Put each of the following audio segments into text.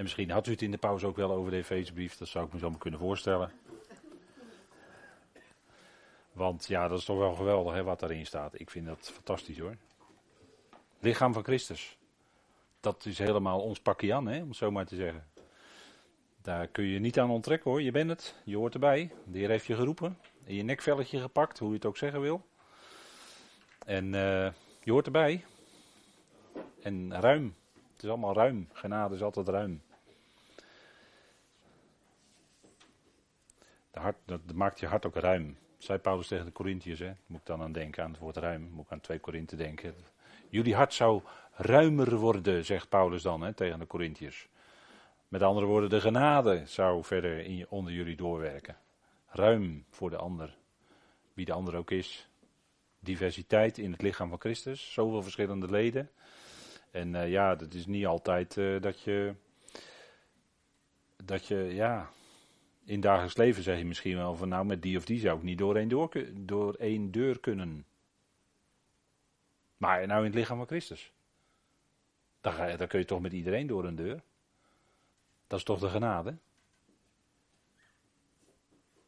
En misschien had u het in de pauze ook wel over de Efezebrief, dat zou ik me zo maar kunnen voorstellen. Want ja, dat is toch wel geweldig hè, wat daarin staat. Ik vind dat fantastisch hoor. Lichaam van Christus. Dat is helemaal ons pakje aan, hè, om het zo maar te zeggen. Daar kun je niet aan onttrekken hoor. Je bent het, je hoort erbij. De Heer heeft je geroepen. In je nekvelletje gepakt, hoe je het ook zeggen wil. En uh, je hoort erbij. En ruim. Het is allemaal ruim. Genade is altijd ruim. Dat maakt je hart ook ruim. Zei Paulus tegen de Corinthiërs, moet ik dan aan denken, aan het woord ruim, moet ik aan 2 Korinthe denken. Jullie hart zou ruimer worden, zegt Paulus dan hè, tegen de Corinthiërs. Met andere woorden, de genade zou verder in, onder jullie doorwerken. Ruim voor de ander, wie de ander ook is. Diversiteit in het lichaam van Christus, zoveel verschillende leden. En uh, ja, dat is niet altijd uh, dat je, dat je, ja, in dagelijks leven zeg je misschien wel van nou met die of die zou ik niet door één, door, deur kunnen. Maar nou in het lichaam van Christus. Dan, ga kun je toch met iedereen door een deur. Dat is toch de genade?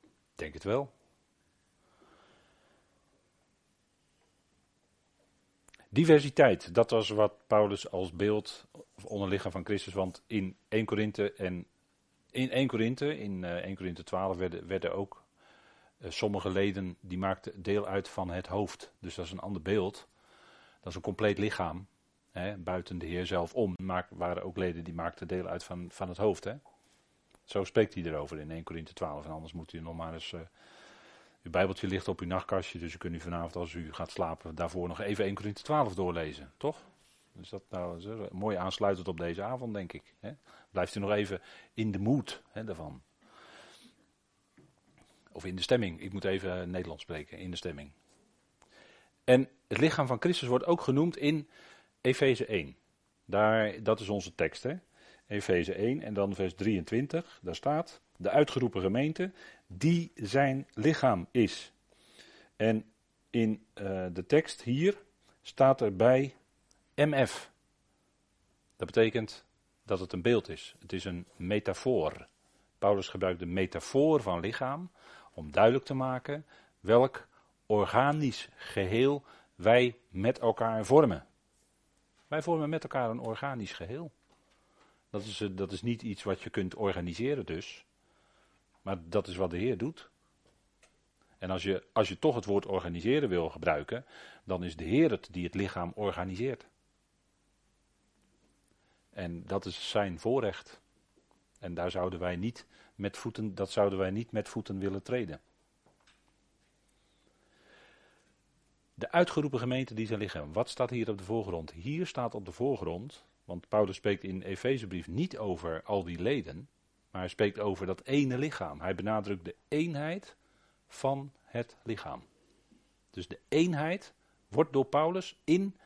Ik denk het wel. Diversiteit, dat was wat Paulus als beeld onder lichaam van Christus, want in 1 Korinthe en in 1 Korinthe, in 1 eh, Korinthe 12 werden, werden ook uh, sommige leden die maakten deel uit van het hoofd. Dus dat is een ander beeld. Dat is een compleet lichaam. Hè, buiten de Heer zelf om. Maar waren ook leden die maakten deel uit van, van het hoofd. Hè. Zo spreekt hij erover in 1 Korinthe 12. En anders moet u nog maar eens. Uh, uw Bijbeltje ligt op uw nachtkastje. Dus u kunt u vanavond als u gaat slapen daarvoor nog even 1 Korinthe 12 doorlezen. Toch? Dus dat nou is mooi aansluitend op deze avond, denk ik. Hè? Blijft u nog even in de moed hè, daarvan. Of in de stemming. Ik moet even Nederlands spreken, in de stemming. En het lichaam van Christus wordt ook genoemd in Efeze 1. Daar, dat is onze tekst, hè? Efeze 1 en dan vers 23. Daar staat: De uitgeroepen gemeente, die zijn lichaam is. En in uh, de tekst hier staat erbij MF. Dat betekent dat het een beeld is. Het is een metafoor. Paulus gebruikt de metafoor van lichaam om duidelijk te maken welk organisch geheel wij met elkaar vormen. Wij vormen met elkaar een organisch geheel. Dat is, dat is niet iets wat je kunt organiseren dus. Maar dat is wat de Heer doet. En als je, als je toch het woord organiseren wil gebruiken, dan is de Heer het die het lichaam organiseert. En dat is zijn voorrecht. En daar zouden wij niet met voeten, dat zouden wij niet met voeten willen treden. De uitgeroepen gemeente die zijn liggen. Wat staat hier op de voorgrond? Hier staat op de voorgrond, want Paulus spreekt in Efezebrief niet over al die leden, maar hij spreekt over dat ene lichaam. Hij benadrukt de eenheid van het lichaam. Dus de eenheid wordt door Paulus in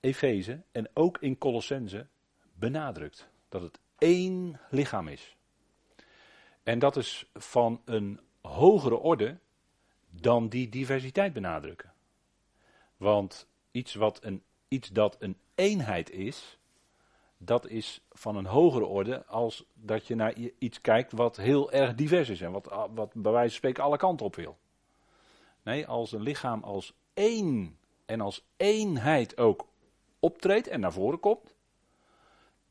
Efeze en ook in Colossense benadrukt. Dat het één lichaam is. En dat is van een hogere orde dan die diversiteit benadrukken. Want iets, wat een, iets dat een eenheid is, dat is van een hogere orde als dat je naar iets kijkt wat heel erg divers is en wat, wat bij wijze van spreken alle kanten op wil. Nee, als een lichaam als één en als eenheid ook optreedt en naar voren komt.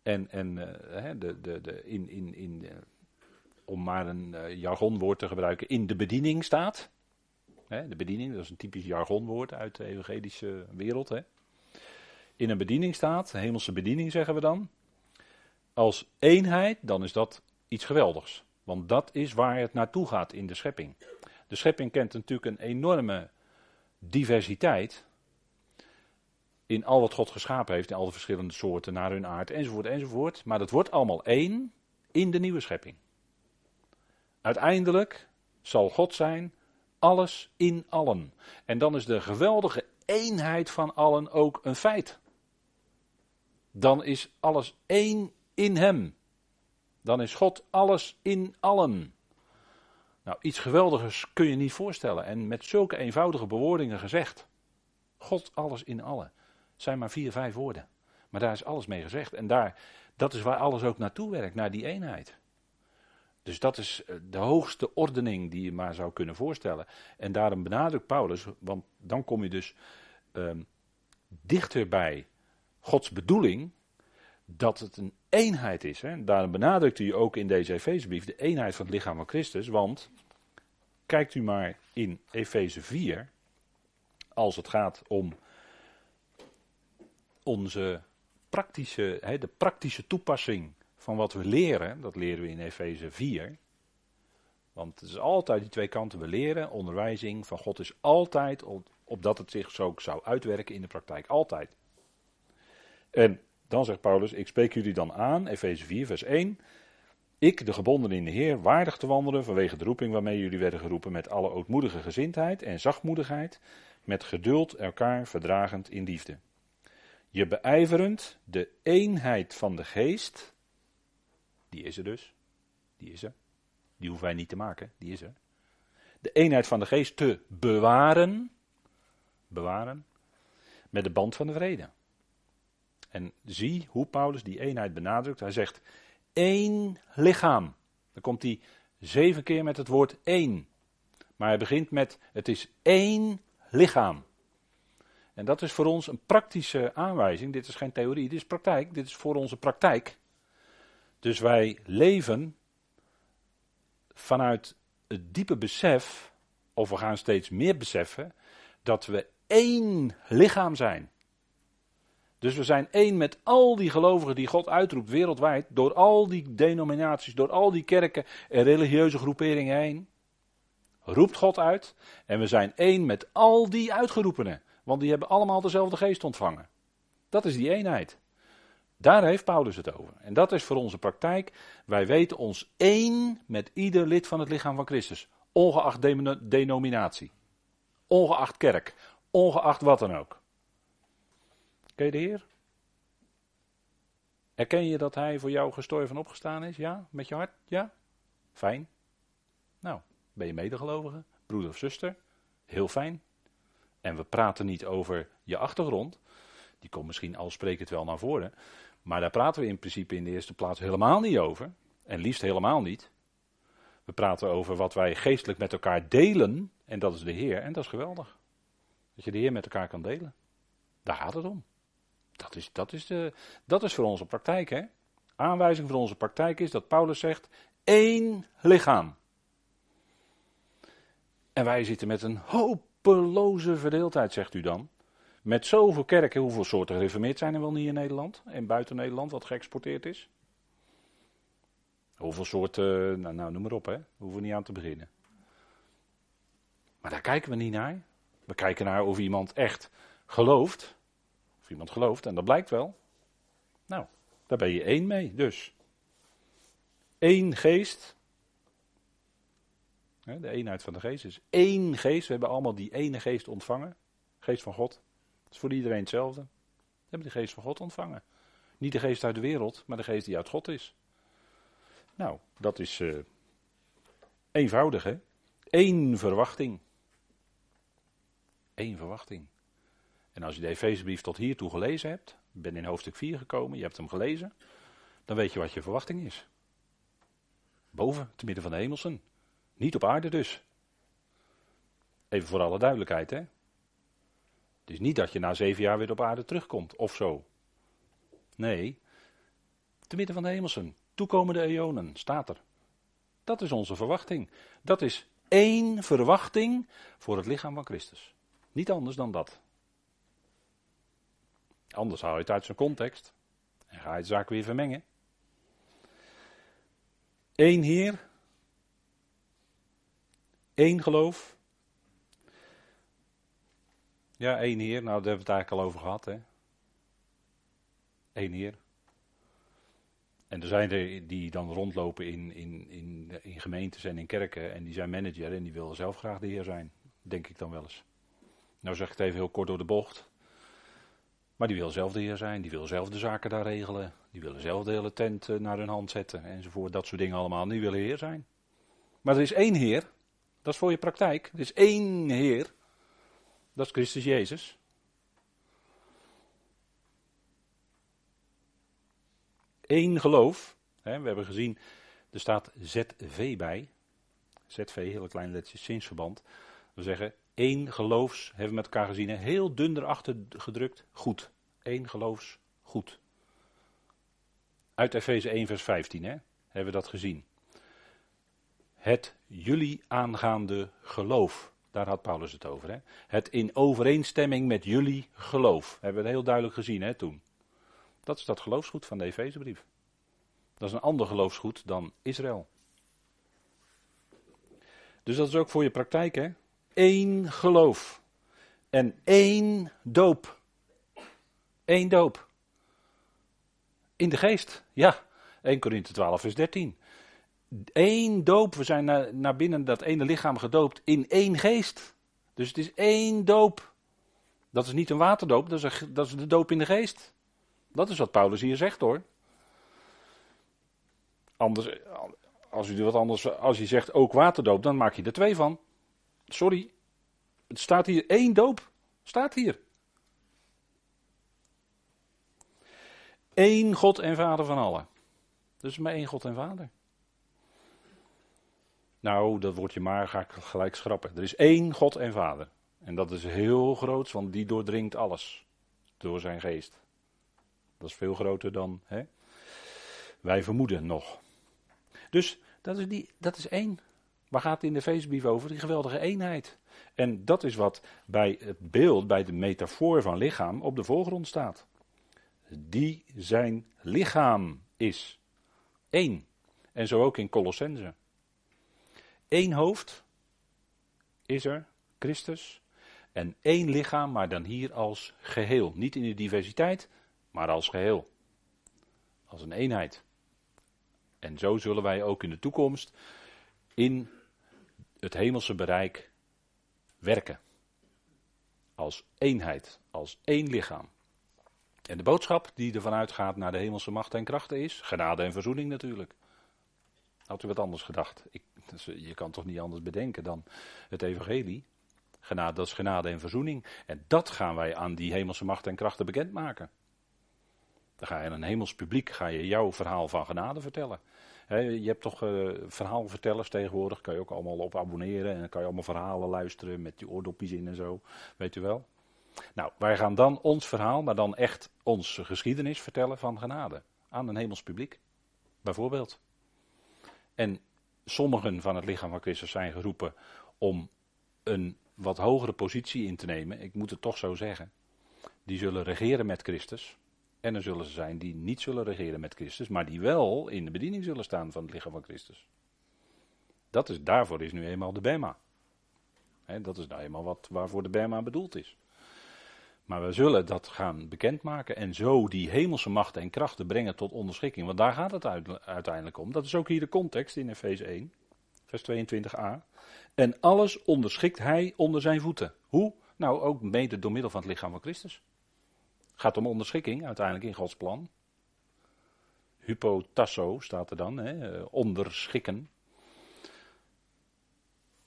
En, en uh, de, de, de, in, in, in, om maar een uh, jargonwoord te gebruiken, in de bediening staat. Hè, de bediening, dat is een typisch jargonwoord uit de evangelische wereld. Hè. In een bediening staat, hemelse bediening zeggen we dan. Als eenheid, dan is dat iets geweldigs. Want dat is waar het naartoe gaat in de schepping. De schepping kent natuurlijk een enorme diversiteit in al wat God geschapen heeft, in al de verschillende soorten, naar hun aard, enzovoort, enzovoort. Maar dat wordt allemaal één in de nieuwe schepping. Uiteindelijk zal God zijn alles in allen. En dan is de geweldige eenheid van allen ook een feit. Dan is alles één in Hem. Dan is God alles in allen. Nou, iets geweldigers kun je niet voorstellen. En met zulke eenvoudige bewoordingen gezegd. God alles in allen zijn maar vier, vijf woorden. Maar daar is alles mee gezegd. En daar, Dat is waar alles ook naartoe werkt, naar die eenheid. Dus dat is eh, de hoogste ordening die je maar zou kunnen voorstellen. En daarom benadrukt Paulus, want dan kom je dus um, dichter bij Gods bedoeling, dat het een eenheid is. Hè. Daarom benadrukt hij ook in deze Efezebrief de eenheid van het lichaam van Christus. Want kijkt u maar in Efeze 4, als het gaat om onze praktische, hè, de praktische toepassing van wat we leren, dat leren we in Efeze 4. Want het is altijd die twee kanten. We leren, onderwijzing van God is altijd op, opdat het zich zo zou uitwerken in de praktijk. Altijd. En dan zegt Paulus, ik spreek jullie dan aan, Efeze 4, vers 1. Ik, de gebonden in de Heer, waardig te wandelen vanwege de roeping waarmee jullie werden geroepen met alle ootmoedige gezindheid en zachtmoedigheid, met geduld elkaar verdragend in liefde. Je beijverend de eenheid van de geest, die is er dus, die is er, die hoeven wij niet te maken, die is er. De eenheid van de geest te bewaren, bewaren, met de band van de vrede. En zie hoe Paulus die eenheid benadrukt. Hij zegt één lichaam. Dan komt hij zeven keer met het woord één. Maar hij begint met het is één lichaam. En dat is voor ons een praktische aanwijzing. Dit is geen theorie, dit is praktijk. Dit is voor onze praktijk. Dus wij leven vanuit het diepe besef, of we gaan steeds meer beseffen, dat we één lichaam zijn. Dus we zijn één met al die gelovigen die God uitroept wereldwijd, door al die denominaties, door al die kerken en religieuze groeperingen heen. Roept God uit en we zijn één met al die uitgeroepenen, want die hebben allemaal dezelfde geest ontvangen. Dat is die eenheid. Daar heeft Paulus het over. En dat is voor onze praktijk. Wij weten ons één met ieder lid van het lichaam van Christus, ongeacht denominatie, ongeacht kerk, ongeacht wat dan ook. Ken je de Heer? Erken je dat Hij voor jou gestorven en opgestaan is? Ja? Met je hart? Ja? Fijn. Nou, ben je medegelovige? Broeder of zuster? Heel fijn. En we praten niet over je achtergrond. Die komt misschien al sprekend wel naar voren. Maar daar praten we in principe in de eerste plaats helemaal niet over. En liefst helemaal niet. We praten over wat wij geestelijk met elkaar delen. En dat is de Heer. En dat is geweldig. Dat je de Heer met elkaar kan delen. Daar gaat het om. Dat is, dat is, de, dat is voor onze praktijk. Hè? Aanwijzing voor onze praktijk is dat Paulus zegt: één lichaam. En wij zitten met een hopeloze verdeeldheid, zegt u dan. Met zoveel kerken, hoeveel soorten gereformeerd zijn er wel niet in Nederland en buiten Nederland wat geëxporteerd is? Hoeveel soorten, nou, nou noem maar op, hè? Hoeven we niet aan te beginnen. Maar daar kijken we niet naar. We kijken naar of iemand echt gelooft. Of iemand gelooft, en dat blijkt wel. Nou, daar ben je één mee, dus. Eén geest. De eenheid van de geest is één geest. We hebben allemaal die ene geest ontvangen. Geest van God. Dat is voor iedereen hetzelfde. We hebben de geest van God ontvangen. Niet de geest uit de wereld, maar de geest die uit God is. Nou, dat is uh, eenvoudig, hè? Eén verwachting. Eén verwachting. En als je de Efezebrief tot hiertoe gelezen hebt, ben in hoofdstuk 4 gekomen, je hebt hem gelezen, dan weet je wat je verwachting is. Boven, te midden van de hemelsen. Niet op aarde dus. Even voor alle duidelijkheid, hè. Het is niet dat je na zeven jaar weer op aarde terugkomt, of zo. Nee, te midden van de hemelsen. Toekomende eonen, staat er. Dat is onze verwachting. Dat is één verwachting voor het lichaam van Christus. Niet anders dan dat. Anders haal je het uit zijn context en ga je de zaak weer vermengen. Eén Heer, één geloof. Ja, één Heer, nou daar hebben we het eigenlijk al over gehad. Hè? Eén Heer. En er zijn er die dan rondlopen in, in, in, in gemeentes en in kerken en die zijn manager en die willen zelf graag de Heer zijn, denk ik dan wel eens. Nou zeg ik het even heel kort door de bocht. Maar die wil zelf de heer zijn, die wil zelf de zaken daar regelen. Die willen zelf de hele tent eh, naar hun hand zetten enzovoort. Dat soort dingen allemaal. Die willen heer zijn. Maar er is één heer. Dat is voor je praktijk. Er is één heer. Dat is Christus Jezus. één geloof. Hè, we hebben gezien, er staat ZV bij. ZV, hele kleine lettertjes, zinsverband. We zeggen één geloofs, hebben we met elkaar gezien, heel dun erachter gedrukt, goed. Eén geloofs, goed. Uit Efeze 1 vers 15 hè, hebben we dat gezien. Het jullie aangaande geloof. Daar had Paulus het over. Hè? Het in overeenstemming met jullie geloof. Hebben we heel duidelijk gezien hè, toen. Dat is dat geloofsgoed van de Efezebrief. Dat is een ander geloofsgoed dan Israël. Dus dat is ook voor je praktijk, hè? Eén geloof. En één doop. Eén doop. In de geest, ja. 1 Korinthe 12, vers 13. Eén doop, we zijn naar, naar binnen dat ene lichaam gedoopt in één geest. Dus het is één doop. Dat is niet een waterdoop, dat is, dat is de doop in de geest. Dat is wat Paulus hier zegt hoor. Anders, als u wat anders, als je zegt ook waterdoop, dan maak je er twee van. Sorry. Het staat hier één doop. Staat hier. Eén God en Vader van allen. Dus maar één God en Vader. Nou, dat woordje maar ga ik gelijk schrappen. Er is één God en Vader. En dat is heel groot, want die doordringt alles. Door zijn geest. Dat is veel groter dan hè? wij vermoeden nog. Dus dat is, die, dat is één. Waar gaat het in de feestbrief over? Die geweldige eenheid. En dat is wat bij het beeld, bij de metafoor van lichaam op de voorgrond staat. Die zijn lichaam is. Eén. En zo ook in Colossense. Eén hoofd is er, Christus. En één lichaam, maar dan hier als geheel. Niet in de diversiteit, maar als geheel. Als een eenheid. En zo zullen wij ook in de toekomst in het hemelse bereik werken. Als eenheid, als één lichaam. En de boodschap die ervan uitgaat naar de hemelse macht en krachten is, genade en verzoening natuurlijk. Had u wat anders gedacht? Ik, je kan toch niet anders bedenken dan het evangelie. Genade, dat is genade en verzoening. En dat gaan wij aan die hemelse macht en krachten bekendmaken. Dan ga je aan een hemels publiek ga je jouw verhaal van genade vertellen. je hebt toch uh, verhaalvertellers tegenwoordig, kan je ook allemaal op abonneren en dan kan je allemaal verhalen luisteren met die oordopjes in en zo, weet u wel. Nou, wij gaan dan ons verhaal, maar dan echt onze geschiedenis vertellen van genade aan een hemels publiek, bijvoorbeeld. En sommigen van het lichaam van Christus zijn geroepen om een wat hogere positie in te nemen, ik moet het toch zo zeggen. Die zullen regeren met Christus. En er zullen ze zijn die niet zullen regeren met Christus, maar die wel in de bediening zullen staan van het lichaam van Christus. Dat is, daarvoor is nu eenmaal de Bema. dat is nou eenmaal wat, waarvoor de Bema bedoeld is. Maar we zullen dat gaan bekendmaken en zo die hemelse machten en krachten brengen tot onderschikking. Want daar gaat het uiteindelijk om. Dat is ook hier de context in Efeze 1, vers 22a. En alles onderschikt hij onder zijn voeten. Hoe? Nou, ook mede door middel van het lichaam van Christus. Gaat om onderschikking uiteindelijk in Gods plan. Hypotasso staat er dan, hè, eh, onderschikken.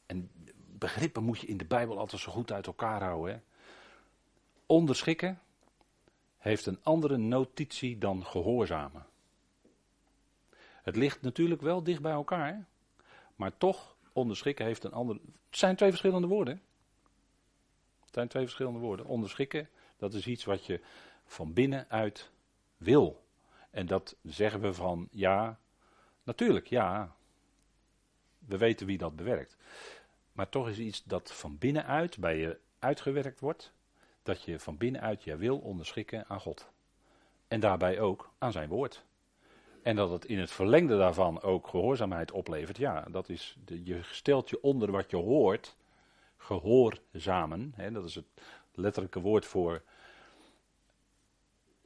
En begrippen moet je in de Bijbel altijd zo goed uit elkaar houden. Hè. Onderschikken heeft een andere notitie dan gehoorzamen. Het ligt natuurlijk wel dicht bij elkaar, maar toch onderschikken heeft een andere. Het zijn twee verschillende woorden. Het zijn twee verschillende woorden. Onderschikken dat is iets wat je van binnenuit wil. En dat zeggen we van ja, natuurlijk, ja. We weten wie dat bewerkt. Maar toch is iets dat van binnenuit bij je uitgewerkt wordt, dat je van binnenuit je wil onderschikken aan God. En daarbij ook aan zijn woord. En dat het in het verlengde daarvan ook gehoorzaamheid oplevert, ja, dat is, de, je stelt je onder wat je hoort, gehoorzamen, hè, dat is het letterlijke woord voor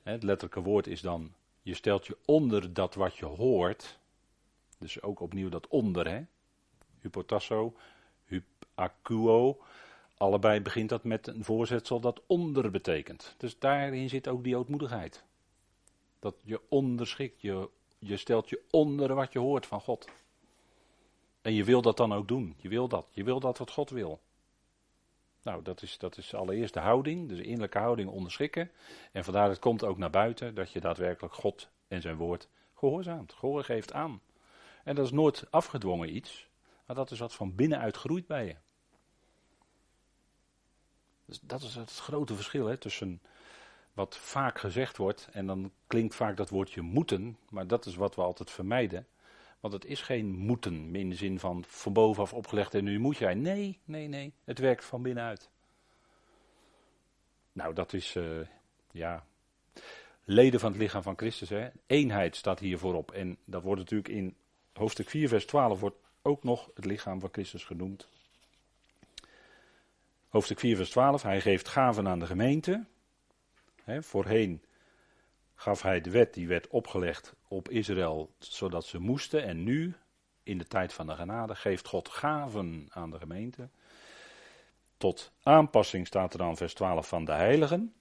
het letterlijke woord is dan, je stelt je onder dat wat je hoort. Dus ook opnieuw dat onder, hè. Hypotasso, hypacuo. Allebei begint dat met een voorzetsel dat onder betekent. Dus daarin zit ook die ootmoedigheid. Dat je onderschikt, je, je stelt je onder wat je hoort van God. En je wil dat dan ook doen. Je wil dat. Je wil dat wat God wil. Nou, dat is, dat is allereerst de houding, dus de innerlijke houding onderschikken. En vandaar het komt ook naar buiten dat je daadwerkelijk God en zijn woord gehoorzaamt. Gehoor geeft aan. En dat is nooit afgedwongen iets, maar dat is wat van binnenuit groeit bij je. Dus dat is het grote verschil hè, tussen wat vaak gezegd wordt, en dan klinkt vaak dat woordje moeten, maar dat is wat we altijd vermijden. Want het is geen moeten in de zin van van bovenaf opgelegd en nu moet jij. Nee, nee, nee. Het werkt van binnenuit. Nou, dat is, uh, ja, leden van het lichaam van Christus. Hè. Eenheid staat hier voorop. En dat wordt natuurlijk in hoofdstuk 4, vers 12 wordt ook nog het lichaam van Christus genoemd. Hoofdstuk 4, vers 12. Hij geeft gaven aan de gemeente. voorheen gaf hij de wet, die werd opgelegd op Israël, zodat ze moesten. En nu, in de tijd van de genade, geeft God gaven aan de gemeente. Tot aanpassing staat er dan vers 12 van de heiligen.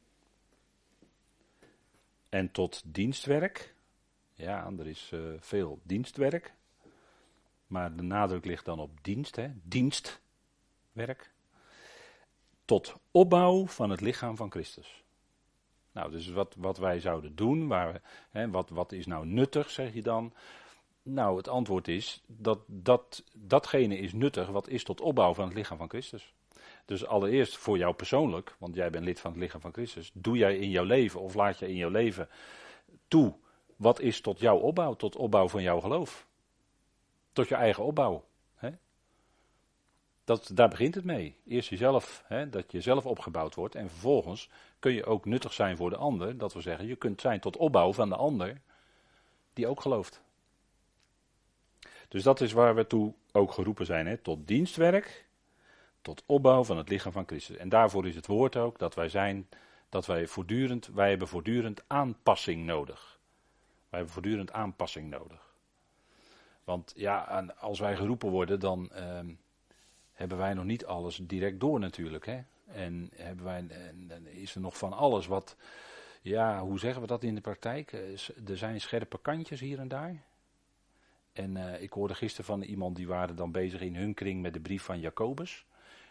En tot dienstwerk. Ja, er is uh, veel dienstwerk. Maar de nadruk ligt dan op dienst, hè? dienstwerk. Tot opbouw van het lichaam van Christus. Nou, dus wat, wat wij zouden doen, waar, hè, wat, wat is nou nuttig, zeg je dan? Nou, het antwoord is dat, dat datgene is nuttig wat is tot opbouw van het lichaam van Christus. Dus allereerst voor jou persoonlijk, want jij bent lid van het lichaam van Christus, doe jij in jouw leven of laat je in jouw leven toe wat is tot jouw opbouw, tot opbouw van jouw geloof. Tot je eigen opbouw. Dat, daar begint het mee. Eerst jezelf, hè, dat je zelf opgebouwd wordt en vervolgens kun je ook nuttig zijn voor de ander. Dat wil zeggen, je kunt zijn tot opbouw van de ander die ook gelooft. Dus dat is waar we toe ook geroepen zijn, hè, tot dienstwerk tot opbouw van het lichaam van Christus. En daarvoor is het woord ook dat wij zijn, dat wij voortdurend, wij hebben voortdurend aanpassing nodig. Wij hebben voortdurend aanpassing nodig. Want ja, als wij geroepen worden, dan ehm, hebben wij nog niet alles direct door natuurlijk. Hè? En hebben wij, dan is er nog van alles wat, ja, hoe zeggen we dat in de praktijk? Eh, er zijn scherpe kantjes hier en daar. En uh, ik hoorde gisteren van iemand die waren dan bezig in hun kring met de brief van Jacobus.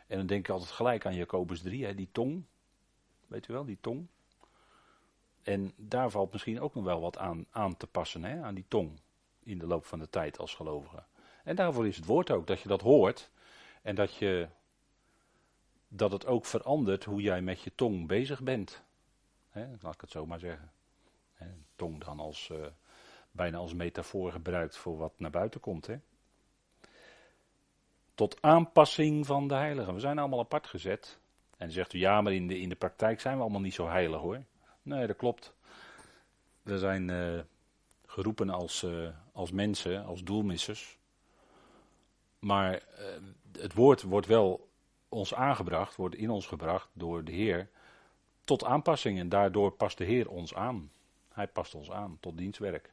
En dan denk ik altijd gelijk aan Jacobus 3, hè, die tong. Weet u wel, die tong. En daar valt misschien ook nog wel wat aan, aan te passen, hè, aan die tong. In de loop van de tijd als gelovige. En daarvoor is het woord ook, dat je dat hoort. En dat, je, dat het ook verandert hoe jij met je tong bezig bent. Laat ik het zo maar zeggen. Tong dan als, uh, bijna als metafoor gebruikt voor wat naar buiten komt. Tot aanpassing van de heiligen. We zijn allemaal apart gezet. En dan zegt u, ja, maar in de, in de praktijk zijn we allemaal niet zo heilig hoor. Nee, dat klopt. We zijn uh, geroepen als, uh, als mensen, als doelmissers. Maar uh, het woord wordt wel ons aangebracht, wordt in ons gebracht door de Heer tot aanpassing. En daardoor past de Heer ons aan. Hij past ons aan tot dienstwerk.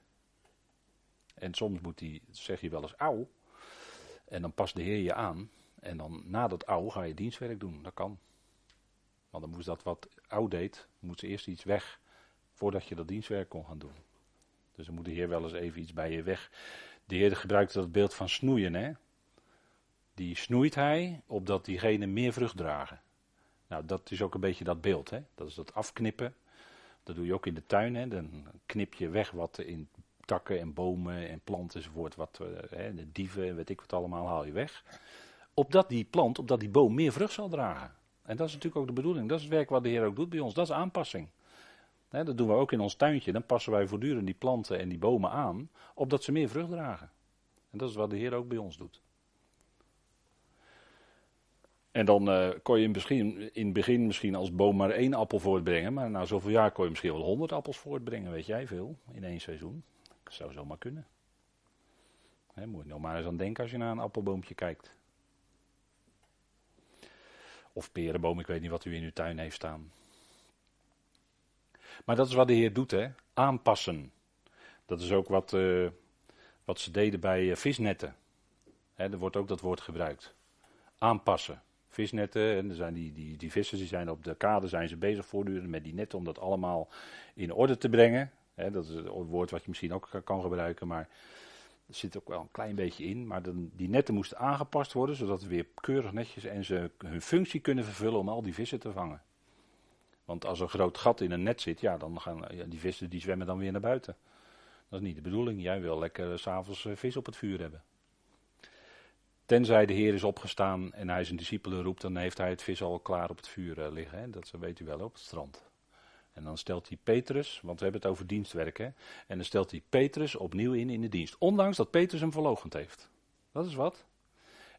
En soms moet hij, zeg je wel eens, auw. En dan past de Heer je aan. En dan na dat oude ga je dienstwerk doen. Dat kan. Want dan moest dat wat oud deed, moest eerst iets weg voordat je dat dienstwerk kon gaan doen. Dus dan moet de Heer wel eens even iets bij je weg. De Heer gebruikte dat beeld van snoeien. Hè? Die snoeit hij opdat diegenen meer vrucht dragen. Nou, dat is ook een beetje dat beeld. Hè? Dat is dat afknippen. Dat doe je ook in de tuin. Hè? Dan knip je weg wat in takken en bomen en planten enzovoort, wat, uh, hè, de dieven, weet ik wat allemaal, haal je weg. Opdat die plant, opdat die boom meer vrucht zal dragen. En dat is natuurlijk ook de bedoeling. Dat is het werk wat de Heer ook doet bij ons. Dat is aanpassing. Hè, dat doen we ook in ons tuintje. Dan passen wij voortdurend die planten en die bomen aan, opdat ze meer vrucht dragen. En dat is wat de Heer ook bij ons doet. En dan uh, kon je misschien, in het begin misschien als boom maar één appel voortbrengen. Maar na zoveel jaar kon je misschien wel honderd appels voortbrengen, weet jij veel, in één seizoen. Dat zou zomaar kunnen. He, moet je nog maar eens aan denken als je naar een appelboompje kijkt. Of perenboom, ik weet niet wat u in uw tuin heeft staan. Maar dat is wat de Heer doet, hè? aanpassen. Dat is ook wat, uh, wat ze deden bij uh, visnetten. Hè, er wordt ook dat woord gebruikt. Aanpassen. Visnetten, en er zijn die, die, die vissers die zijn op de kade zijn ze bezig voortdurend met die netten om dat allemaal in orde te brengen dat is een woord wat je misschien ook kan gebruiken, maar er zit ook wel een klein beetje in. Maar dan, die netten moesten aangepast worden, zodat ze weer keurig netjes en ze hun functie kunnen vervullen om al die vissen te vangen. Want als er een groot gat in een net zit, ja, dan gaan die vissen die zwemmen dan weer naar buiten. Dat is niet de bedoeling. Jij wil lekker s'avonds vis op het vuur hebben. Tenzij de Heer is opgestaan en hij zijn discipelen roept, dan heeft hij het vis al klaar op het vuur liggen. Hè? Dat weet u wel op het strand. En dan stelt hij Petrus, want we hebben het over dienstwerk, hè? en dan stelt hij Petrus opnieuw in in de dienst. Ondanks dat Petrus hem verlogend heeft. Dat is wat.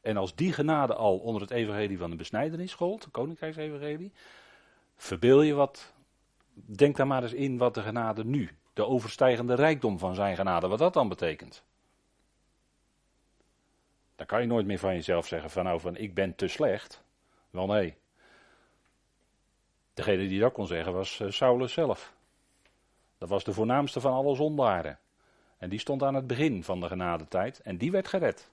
En als die genade al onder het evangelie van de besnijdenis gold, het koninkrijksevangelie, verbeel je wat, denk daar maar eens in wat de genade nu, de overstijgende rijkdom van zijn genade, wat dat dan betekent. Dan kan je nooit meer van jezelf zeggen van nou van ik ben te slecht. Wel nee, Degene die dat kon zeggen was uh, Saulus zelf. Dat was de voornaamste van alle zondaren. En die stond aan het begin van de genadetijd en die werd gered.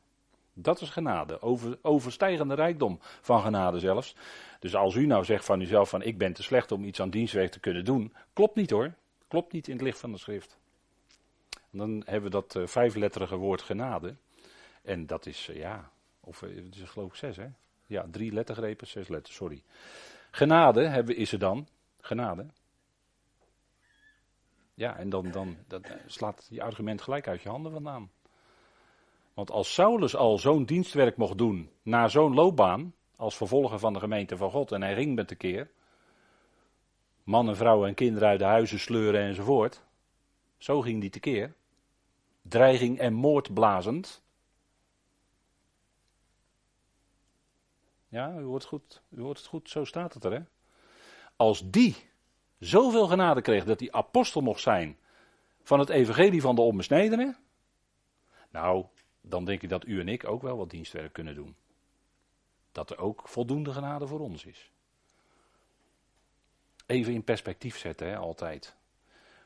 Dat is genade, over, overstijgende rijkdom van genade zelfs. Dus als u nou zegt van uzelf van ik ben te slecht om iets aan dienstwerk te kunnen doen, klopt niet hoor. Klopt niet in het licht van de schrift. En dan hebben we dat uh, vijfletterige woord genade. En dat is, uh, ja, of het is geloof ik zes hè. Ja, drie lettergrepen, zes letters, sorry. Genade hebben, is er dan. Genade. Ja, en dan, dan dat slaat je argument gelijk uit je handen vandaan. Want als Saulus al zo'n dienstwerk mocht doen na zo'n loopbaan, als vervolger van de gemeente van God, en hij ging met de keer, mannen, vrouwen en kinderen uit de huizen sleuren enzovoort, zo ging die tekeer, dreiging en moord blazend, Ja, u hoort het goed. U hoort het goed, zo staat het er. Hè? Als die zoveel genade kreeg dat hij apostel mocht zijn van het evangelie van de onbesnedenen. Nou, dan denk ik dat u en ik ook wel wat dienstwerk kunnen doen. Dat er ook voldoende genade voor ons is. Even in perspectief zetten, hè, altijd.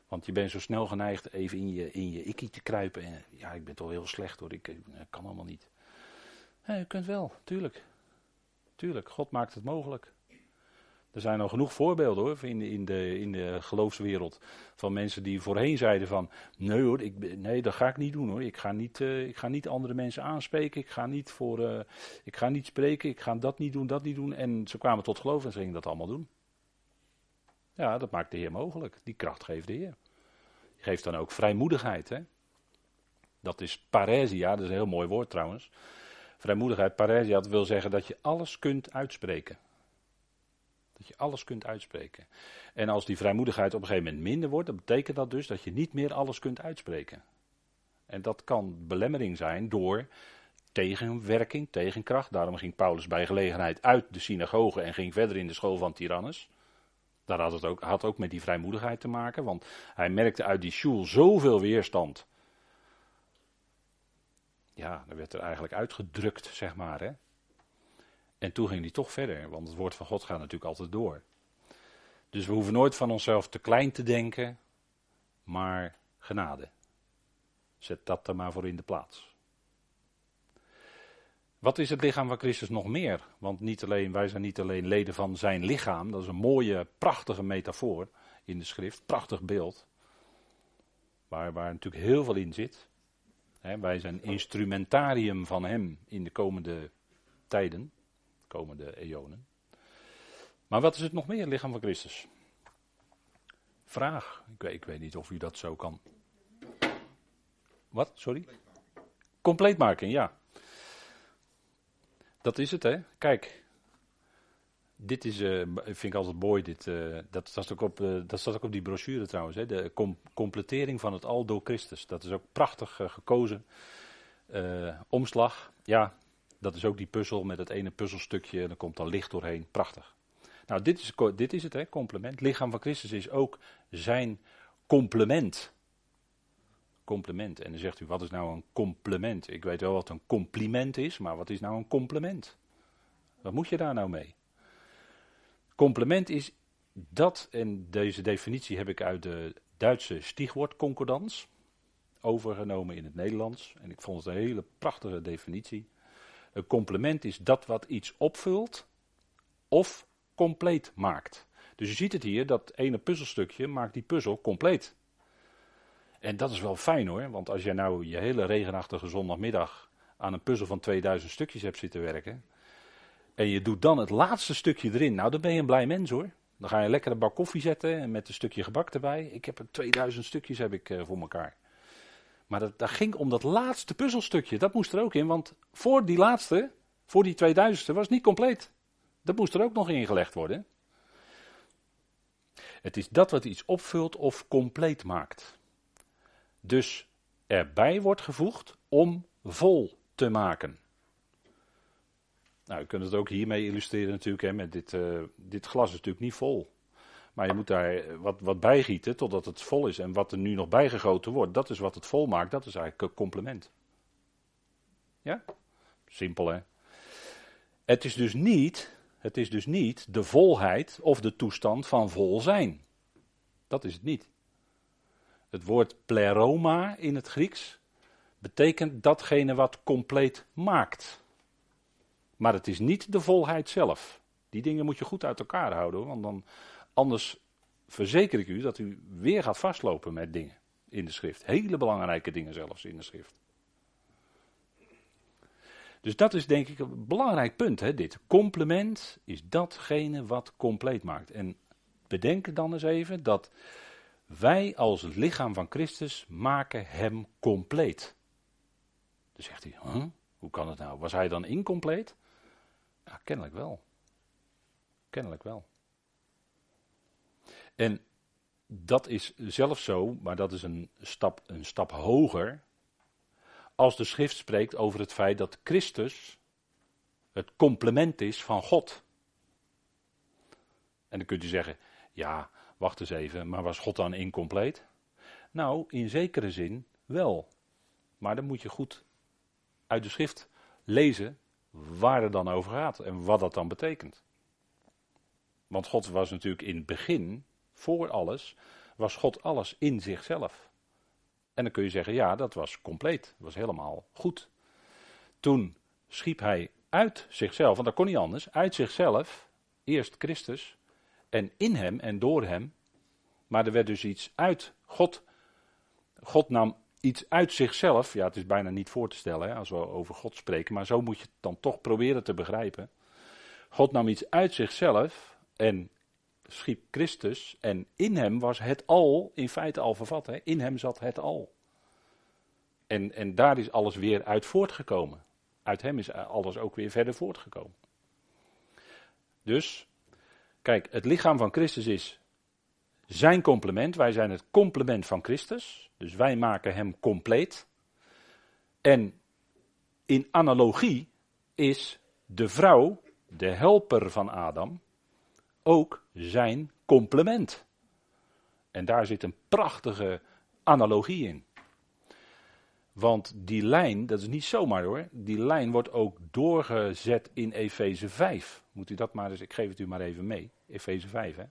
Want je bent zo snel geneigd even in je, in je ikkie te kruipen. En, ja, ik ben toch heel slecht hoor, ik, ik kan allemaal niet. Ja, je kunt wel, tuurlijk. Tuurlijk, God maakt het mogelijk. Er zijn al genoeg voorbeelden hoor, in, in, de, in de geloofswereld. Van mensen die voorheen zeiden van, nee hoor, ik, nee, dat ga ik niet doen hoor. Ik ga niet, uh, ik ga niet andere mensen aanspreken. Ik ga niet, voor, uh, ik ga niet spreken. Ik ga dat niet doen, dat niet doen. En ze kwamen tot geloof en ze gingen dat allemaal doen. Ja, dat maakt de Heer mogelijk. Die kracht geeft de Heer. Die geeft dan ook vrijmoedigheid. Hè? Dat is paresia, dat is een heel mooi woord trouwens. Vrijmoedigheid, paresia, wil zeggen dat je alles kunt uitspreken. Dat je alles kunt uitspreken. En als die vrijmoedigheid op een gegeven moment minder wordt, dan betekent dat dus dat je niet meer alles kunt uitspreken. En dat kan belemmering zijn door tegenwerking, tegenkracht. Daarom ging Paulus bij gelegenheid uit de synagoge en ging verder in de school van Tyrannus. Daar had het ook, had ook met die vrijmoedigheid te maken, want hij merkte uit die school zoveel weerstand ja, dan werd er eigenlijk uitgedrukt, zeg maar. Hè? En toen ging hij toch verder, want het woord van God gaat natuurlijk altijd door. Dus we hoeven nooit van onszelf te klein te denken, maar genade. Zet dat er maar voor in de plaats. Wat is het lichaam van Christus nog meer? Want niet alleen, wij zijn niet alleen leden van zijn lichaam, dat is een mooie, prachtige metafoor in de schrift, prachtig beeld. Waar, waar natuurlijk heel veel in zit wij zijn instrumentarium van Hem in de komende tijden, komende eonen. Maar wat is het nog meer, lichaam van Christus? Vraag. Ik weet, ik weet niet of u dat zo kan. Wat? Sorry? Compleet maken, ja. Dat is het, hè? Kijk, dit is, uh, vind ik altijd mooi. Dit, uh, dat, staat ook op, uh, dat ook op die brochure trouwens. Hè, de com completering van het al door Christus. Dat is ook prachtig gekozen. omslag. Ja, dat is ook die puzzel met het ene puzzelstukje. En dan komt dan licht doorheen. Prachtig. Nou, dit is, dit is het, hè, complement. Lichaam van Christus is ook zijn complement. Complement. En dan zegt u, wat is nou een complement? Ik weet wel wat een compliment is, maar wat is nou een complement? Wat moet je daar nou mee? Complement is dat, en deze definitie heb ik uit de Duitse stichwoordconcordans overgenomen in het Nederlands. En ik vond het een hele prachtige definitie. Een complement is dat wat iets opvult of compleet maakt. Dus je ziet het hier, dat ene puzzelstukje maakt die puzzel compleet. En dat is wel fijn hoor, want als jij nou je hele regenachtige zondagmiddag aan een puzzel van 2000 stukjes hebt zitten werken, en je doet dan het laatste stukje erin. Nou, dan ben je een blij mens hoor. Dan ga je lekker een bak koffie zetten en met een stukje gebak erbij. Ik heb er 2000 stukjes heb ik, uh, voor elkaar. Maar dat, dat ging om dat laatste puzzelstukje. Dat moest er ook in, want voor die laatste, voor die 2000ste, was het niet compleet. Dat moest er ook nog ingelegd worden. Het is dat wat iets opvult of compleet maakt. Dus erbij wordt gevoegd om vol te maken. Nou, je kunt het ook hiermee illustreren natuurlijk. Hè, met dit, uh, dit glas is natuurlijk niet vol. Maar je moet daar wat, wat bijgieten totdat het vol is. En wat er nu nog bijgegoten wordt, dat is wat het vol maakt. Dat is eigenlijk een complement. Ja? Simpel hè. Het is dus niet, het is dus niet de volheid of de toestand van vol zijn. Dat is het niet. Het woord pleroma in het Grieks betekent datgene wat compleet maakt. Maar het is niet de volheid zelf. Die dingen moet je goed uit elkaar houden, want dan, anders verzeker ik u dat u weer gaat vastlopen met dingen in de schrift. Hele belangrijke dingen zelfs in de schrift. Dus dat is denk ik een belangrijk punt, hè, dit. Complement is datgene wat compleet maakt. En bedenk dan eens even dat wij als lichaam van Christus maken hem compleet. Dan zegt hij, huh? hoe kan het nou? Was hij dan incompleet? Ja, kennelijk wel. Kennelijk wel. En dat is zelfs zo, maar dat is een stap, een stap hoger. Als de schrift spreekt over het feit dat Christus het complement is van God. En dan kunt u zeggen, ja, wacht eens even, maar was God dan incompleet? Nou, in zekere zin wel. Maar dan moet je goed uit de schrift lezen waar het dan over gaat en wat dat dan betekent. Want God was natuurlijk in het begin, voor alles, was God alles in zichzelf. En dan kun je zeggen, ja, dat was compleet, dat was helemaal goed. Toen schiep hij uit zichzelf, want dat kon niet anders, uit zichzelf, eerst Christus, en in hem en door hem. Maar er werd dus iets uit God. God nam iets uit zichzelf. Ja, het is bijna niet voor te stellen hè, als we over God spreken, maar zo moet je het dan toch proberen te begrijpen. God nam iets uit zichzelf en schiep Christus en in hem was het al in feite al vervat. Hè. In hem zat het al. En, en daar is alles weer uit voortgekomen. Uit hem is alles ook weer verder voortgekomen. Dus, kijk, het lichaam van Christus is zijn complement. Wij zijn het complement van Christus. Dus wij maken hem compleet. En in analogie is de vrouw, de helper van Adam, ook zijn complement. En daar zit een prachtige analogie in. Want die lijn, dat is niet zomaar hoor, die lijn wordt ook doorgezet in Efeze 5. Moet u dat maar eens, ik geef het u maar even mee. Efeze 5 hè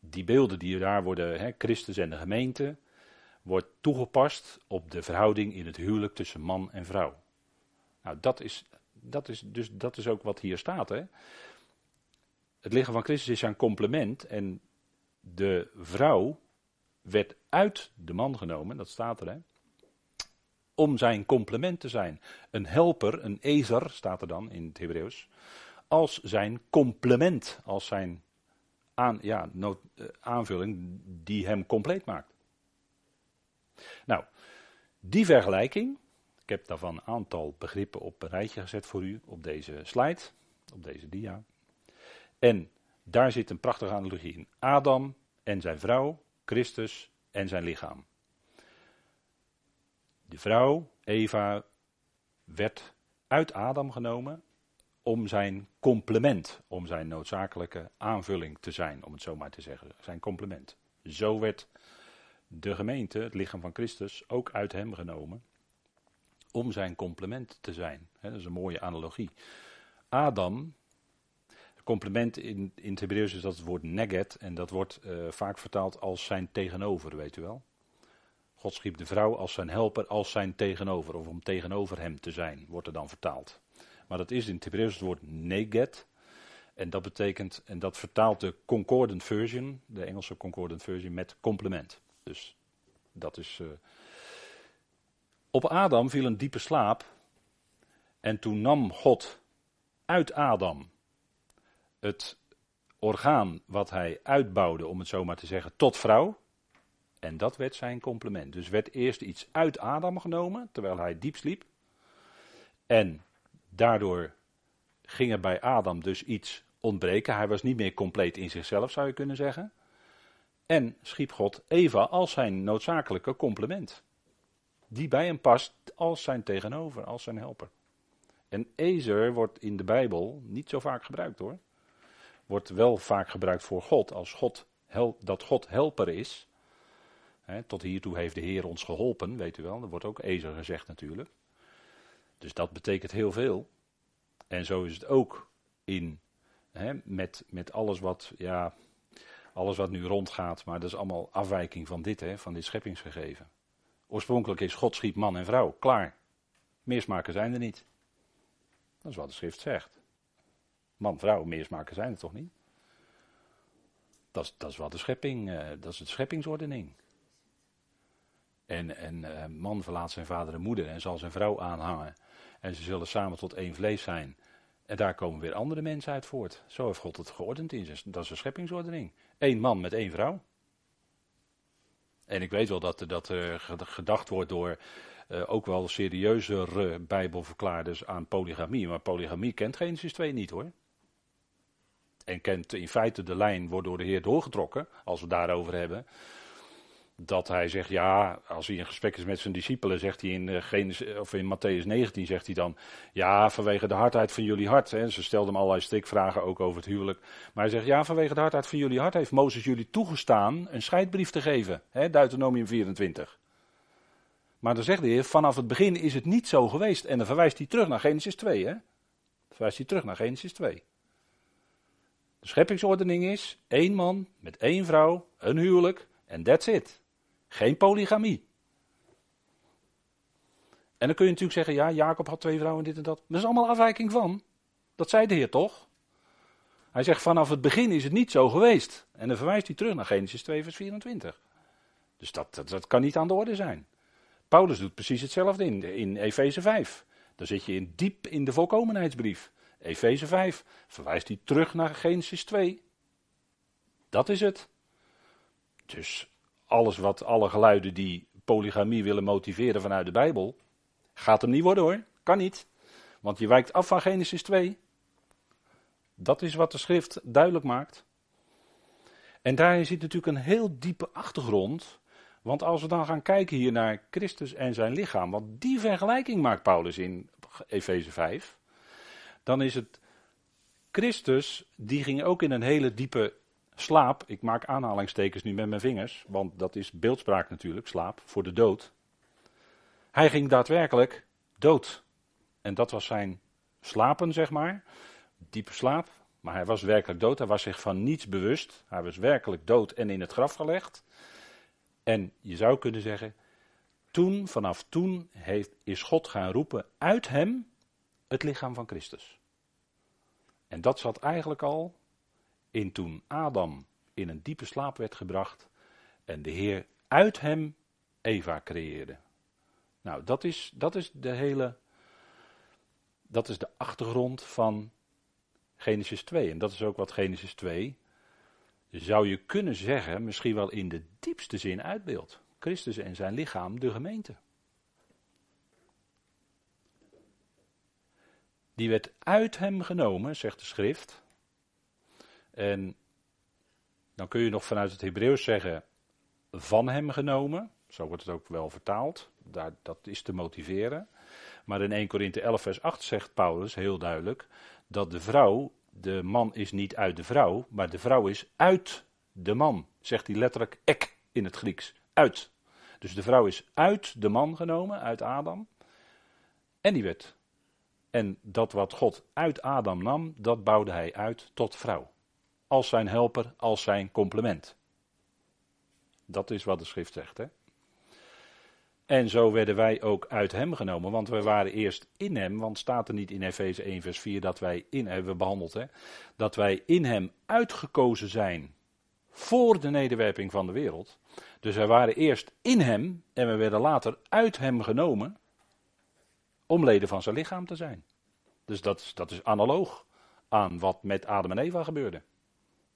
die beelden die daar worden, hè, Christus en de gemeente, wordt toegepast op de verhouding in het huwelijk tussen man en vrouw. Nou, dat is, dat is, dus, dat is ook wat hier staat. Hè. Het lichaam van Christus is zijn complement en de vrouw werd uit de man genomen, dat staat er, hè, om zijn complement te zijn. Een helper, een ezer, staat er dan in het Hebreeuws, als zijn complement, als zijn aan, ja, nood, eh, aanvulling die hem compleet maakt. Nou, die vergelijking, ik heb daarvan een aantal begrippen op een rijtje gezet voor u op deze slide, op deze dia. En daar zit een prachtige analogie in. Adam en zijn vrouw, Christus en zijn lichaam. De vrouw, Eva, werd uit Adam genomen om zijn complement, om zijn noodzakelijke aanvulling te zijn, om het zo maar te zeggen, zijn complement. Zo werd de gemeente, het lichaam van Christus, ook uit hem genomen om zijn complement te zijn. dat is een mooie analogie. Adam, complement in, in het Hebreeuws is dat het woord neget en dat wordt eh, vaak vertaald als zijn tegenover, weet u wel. God schiep de vrouw als zijn helper, als zijn tegenover, of om tegenover hem te zijn, wordt er dan vertaald. Maar dat is in het Hebreeuws het woord neget. En dat betekent, en dat vertaalt de Concordant Version, de Engelse Concordant Version, met complement. Dus dat is. Uh... Op Adam viel een diepe slaap. En toen nam God uit Adam het orgaan wat hij uitbouwde, om het zo maar te zeggen, tot vrouw. En dat werd zijn complement. Dus werd eerst iets uit Adam genomen, terwijl hij diep sliep. En daardoor ging er bij Adam dus iets ontbreken. Hij was niet meer compleet in zichzelf, zou je kunnen zeggen. En schiep God Eva als zijn noodzakelijke complement. Die bij hem past als zijn tegenover, als zijn helper. En Ezer wordt in de Bijbel niet zo vaak gebruikt hoor. Wordt wel vaak gebruikt voor God, als God dat God helper is. tot hiertoe heeft de Heer ons geholpen, weet u wel. Dat wordt ook Ezer gezegd natuurlijk. Dus dat betekent heel veel. En zo is het ook in, met, met alles wat, ja, alles wat nu rondgaat, maar dat is allemaal afwijking van dit, hè, van dit scheppingsgegeven. Oorspronkelijk is God schiep man en vrouw, klaar. Meersmaken zijn er niet. Dat is wat de schrift zegt. Man, vrouw, meersmaken zijn er toch niet? Dat is, dat is wat de schepping, uh, dat is de scheppingsordening. En, en uh, man verlaat zijn vader en moeder en zal zijn vrouw aanhangen. En ze zullen samen tot één vlees zijn. En daar komen weer andere mensen uit voort. Zo heeft God het geordend in zijn. Dat is een scheppingsordening. Eén man met één vrouw. En ik weet wel dat, dat er gedacht wordt door uh, ook wel serieuzere bijbelverklaarders aan polygamie. Maar polygamie kent Genesis 2 niet hoor. En kent in feite de lijn, wordt door de Heer doorgetrokken, als we het daarover hebben dat hij zegt, ja, als hij in gesprek is met zijn discipelen, zegt hij in, uh, Genesis, of in Matthäus 19, zegt hij dan, ja, vanwege de hardheid van jullie hart. Hè, ze stelden hem allerlei strikvragen ook over het huwelijk. Maar hij zegt, ja, vanwege de hardheid van jullie hart heeft Mozes jullie toegestaan een scheidbrief te geven. Hè, Deuteronomium 24. Maar dan zegt de Heer, vanaf het begin is het niet zo geweest. En dan verwijst hij terug naar Genesis 2. Hè? Dan verwijst hij terug naar Genesis 2. De scheppingsordening is één man met één vrouw, een huwelijk en that's it. Geen polygamie. En dan kun je natuurlijk zeggen, ja, Jacob had twee vrouwen, dit en dat. Dat is allemaal afwijking van. Dat zei de Heer toch? Hij zegt, vanaf het begin is het niet zo geweest. En dan verwijst hij terug naar Genesis 2, vers 24. Dus dat, dat, dat kan niet aan de orde zijn. Paulus doet precies hetzelfde in, in Efeze 5. Dan zit je in, diep in de volkomenheidsbrief. Efeze 5 verwijst hij terug naar Genesis 2. Dat is het. Dus alles wat, alle geluiden die polygamie willen motiveren vanuit de Bijbel, gaat hem niet worden hoor. Kan niet. Want je wijkt af van Genesis 2. Dat is wat de schrift duidelijk maakt. En daar zit natuurlijk een heel diepe achtergrond. Want als we dan gaan kijken hier naar Christus en zijn lichaam, want die vergelijking maakt Paulus in Efeze 5, dan is het Christus, die ging ook in een hele diepe slaap, ik maak aanhalingstekens nu met mijn vingers, want dat is beeldspraak natuurlijk, slaap, voor de dood. Hij ging daadwerkelijk dood. En dat was zijn slapen, zeg maar, diepe slaap. Maar hij was werkelijk dood, hij was zich van niets bewust. Hij was werkelijk dood en in het graf gelegd. En je zou kunnen zeggen, toen, vanaf toen heeft, is God gaan roepen uit hem het lichaam van Christus. En dat zat eigenlijk al in toen Adam in een diepe slaap werd gebracht en de Heer uit hem Eva creëerde. Nou, dat is, dat is de hele, dat is de achtergrond van Genesis 2. En dat is ook wat Genesis 2, zou je kunnen zeggen, misschien wel in de diepste zin uitbeeldt. Christus en zijn lichaam, de gemeente. Die werd uit hem genomen, zegt de schrift. En dan kun je nog vanuit het Hebreeuws zeggen van hem genomen. Zo wordt het ook wel vertaald. Daar, dat is te motiveren. Maar in 1 Korinthe 11 vers 8 zegt Paulus heel duidelijk dat de vrouw, de man is niet uit de vrouw, maar de vrouw is uit de man. Zegt hij letterlijk ek in het Grieks. Uit. Dus de vrouw is uit de man genomen, uit Adam. En die werd. En dat wat God uit Adam nam, dat bouwde hij uit tot vrouw als zijn helper, als zijn complement. Dat is wat de schrift zegt. Hè? En zo werden wij ook uit hem genomen, want we waren eerst in hem, want staat er niet in Efeze 1 vers 4 dat wij in, hebben behandeld, hè, dat wij in hem uitgekozen zijn voor de nederwerping van de wereld. Dus wij waren eerst in hem en we werden later uit hem genomen om leden van zijn lichaam te zijn. Dus dat, dat is analoog aan wat met Adam en Eva gebeurde.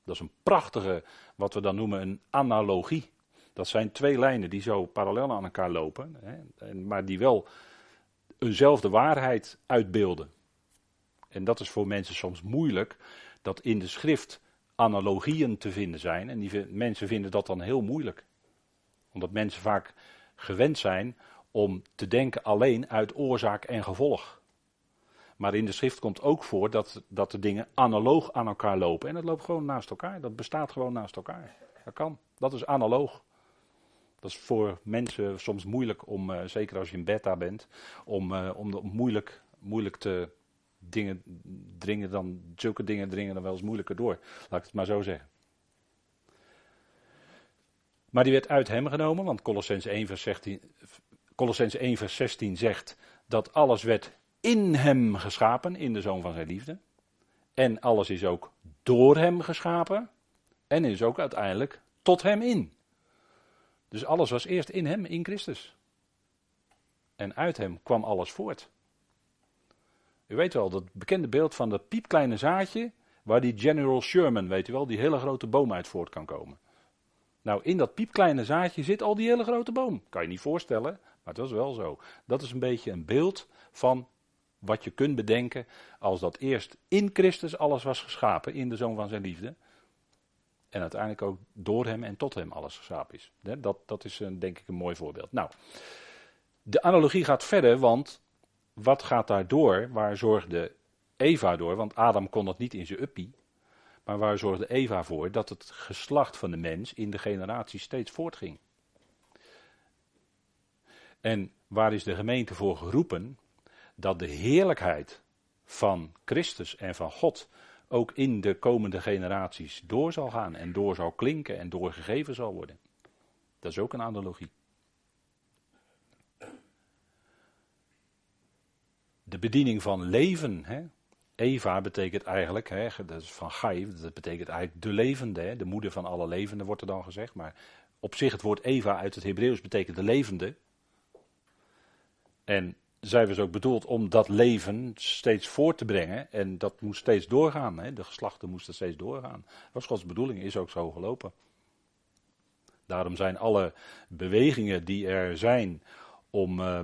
Dat is een prachtige, wat we dan noemen een analogie. Dat zijn twee lijnen die zo parallel aan elkaar lopen, hè, maar die wel eenzelfde waarheid uitbeelden. En dat is voor mensen soms moeilijk, dat in de schrift analogieën te vinden zijn. En die mensen vinden dat dan heel moeilijk. Omdat mensen vaak gewend zijn om te denken alleen uit oorzaak en gevolg. Maar in de schrift komt ook voor dat, dat de dingen analoog aan elkaar lopen. En dat loopt gewoon naast elkaar. Dat bestaat gewoon naast elkaar. Dat kan. Dat is analoog. Dat is voor mensen soms moeilijk om, uh, zeker als je in beta bent, om, uh, om, om moeilijk, moeilijk te dingen dringen dan, zulke dingen dringen dan wel eens moeilijker door. Laat ik het maar zo zeggen. Maar die werd uit hem genomen, want Colossens 1 vers 16, Colossens 1 vers 16 zegt dat alles werd in hem geschapen, in de zoon van zijn liefde. En alles is ook door hem geschapen en is ook uiteindelijk tot hem in. Dus alles was eerst in hem, in Christus. En uit hem kwam alles voort. U weet wel, dat bekende beeld van dat piepkleine zaadje, waar die General Sherman, weet u wel, die hele grote boom uit voort kan komen. Nou, in dat piepkleine zaadje zit al die hele grote boom. Kan je niet voorstellen, maar het was wel zo. Dat is een beetje een beeld van wat je kunt bedenken als dat eerst in Christus alles was geschapen, in de Zoon van zijn liefde. En uiteindelijk ook door hem en tot hem alles geschapen is. Dat, dat is denk ik een mooi voorbeeld. Nou, de analogie gaat verder, want wat gaat daar door? Waar zorgde Eva door? Want Adam kon dat niet in zijn uppie. Maar waar zorgde Eva voor? Dat het geslacht van de mens in de generatie steeds voortging. En waar is de gemeente voor geroepen? Dat de heerlijkheid van Christus en van God ook in de komende generaties door zal gaan en door zal klinken en doorgegeven zal worden. Dat is ook een analogie. De bediening van leven. Hè? Eva betekent eigenlijk, hè, dat is van Gai, dat betekent eigenlijk de levende, de moeder van alle levenden wordt er dan gezegd. Maar op zich het woord Eva uit het Hebreeuws betekent de levende. En zij was ook bedoeld om dat leven steeds voort te brengen. En dat moest steeds doorgaan. Hè? De geslachten moesten steeds doorgaan. Dat was Gods bedoeling, is ook zo gelopen. Daarom zijn alle bewegingen die er zijn om. Uh,